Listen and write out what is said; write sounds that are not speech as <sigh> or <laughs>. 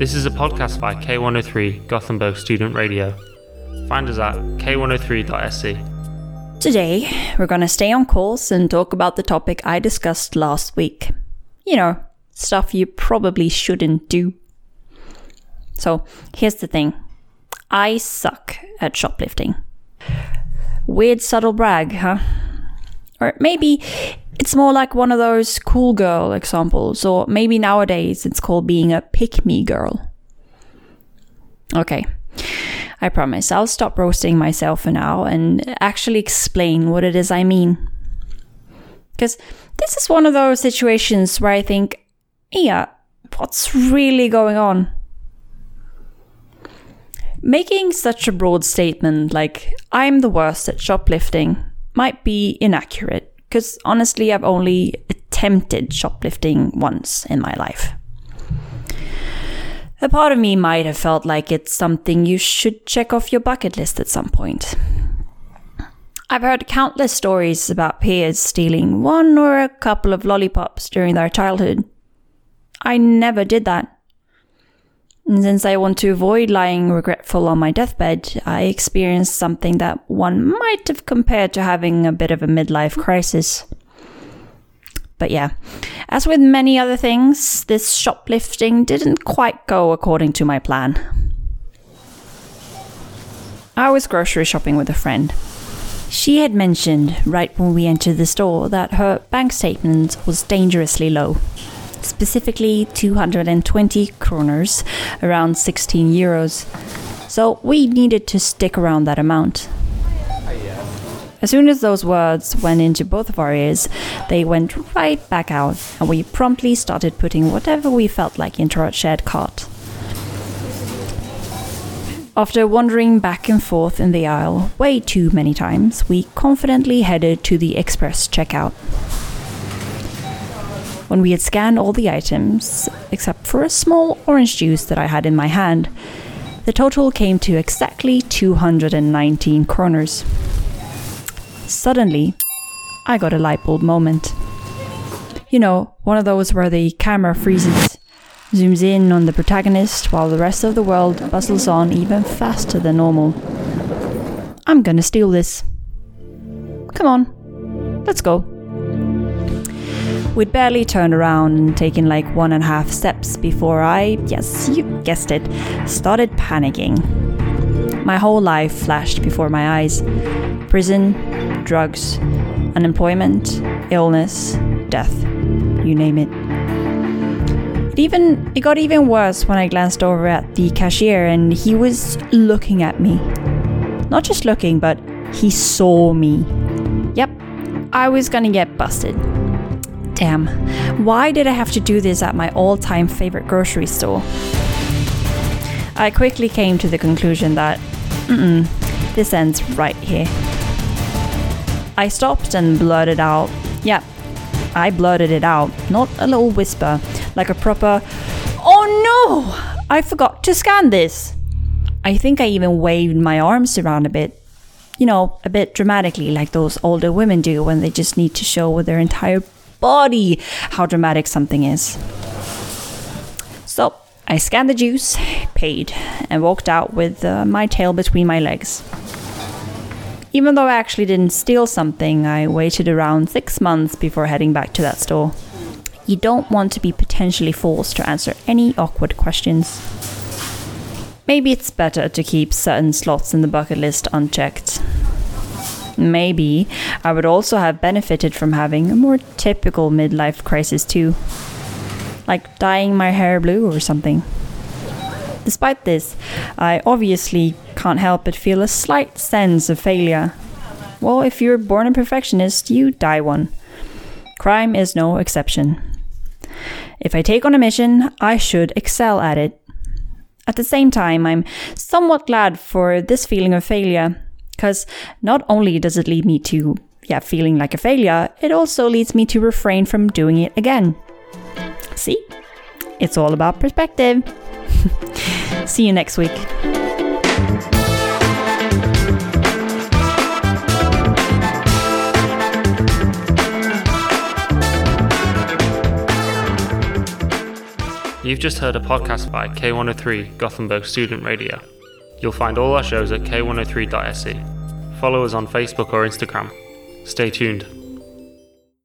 This is a podcast by K103 Gothenburg Student Radio. Find us at k103.se. Today, we're gonna stay on course and talk about the topic I discussed last week. You know, stuff you probably shouldn't do. So, here's the thing I suck at shoplifting. Weird subtle brag, huh? Or maybe it's more like one of those cool girl examples, or maybe nowadays it's called being a pick me girl. Okay, I promise I'll stop roasting myself for now and actually explain what it is I mean. Because this is one of those situations where I think, yeah, what's really going on? Making such a broad statement like, I'm the worst at shoplifting, might be inaccurate, because honestly, I've only attempted shoplifting once in my life. A part of me might have felt like it's something you should check off your bucket list at some point. I've heard countless stories about peers stealing one or a couple of lollipops during their childhood. I never did that. And since I want to avoid lying regretful on my deathbed, I experienced something that one might have compared to having a bit of a midlife crisis. But yeah, as with many other things, this shoplifting didn't quite go according to my plan. I was grocery shopping with a friend. She had mentioned right when we entered the store that her bank statement was dangerously low. Specifically 220 kroners, around 16 euros. So we needed to stick around that amount. As soon as those words went into both of our ears, they went right back out, and we promptly started putting whatever we felt like into our shared cart. After wandering back and forth in the aisle way too many times, we confidently headed to the express checkout. When we had scanned all the items, except for a small orange juice that I had in my hand, the total came to exactly 219 kroners. Suddenly, I got a light bulb moment. You know, one of those where the camera freezes, zooms in on the protagonist while the rest of the world bustles on even faster than normal. I'm gonna steal this. Come on, let's go. We'd barely turned around and taken like one and a half steps before I, yes, you guessed it, started panicking. My whole life flashed before my eyes prison, drugs, unemployment, illness, death, you name it. It even it got even worse when I glanced over at the cashier and he was looking at me. Not just looking, but he saw me. Yep, I was gonna get busted. Damn, why did I have to do this at my all time favorite grocery store? I quickly came to the conclusion that, mm this ends right here. I stopped and blurted out, yeah, I blurted it out, not a little whisper, like a proper, oh no, I forgot to scan this. I think I even waved my arms around a bit, you know, a bit dramatically, like those older women do when they just need to show with their entire body how dramatic something is. So I scanned the juice, paid, and walked out with uh, my tail between my legs. Even though I actually didn't steal something, I waited around six months before heading back to that store. You don't want to be potentially forced to answer any awkward questions. Maybe it's better to keep certain slots in the bucket list unchecked. Maybe I would also have benefited from having a more typical midlife crisis too. Like dyeing my hair blue or something. Despite this, I obviously can't help but feel a slight sense of failure. Well, if you're born a perfectionist, you die one. Crime is no exception. If I take on a mission, I should excel at it. At the same time, I'm somewhat glad for this feeling of failure, because not only does it lead me to, yeah, feeling like a failure, it also leads me to refrain from doing it again. See? It's all about perspective. <laughs> See you next week. You've just heard a podcast by K103 Gothenburg Student Radio. You'll find all our shows at k103.se. Follow us on Facebook or Instagram. Stay tuned.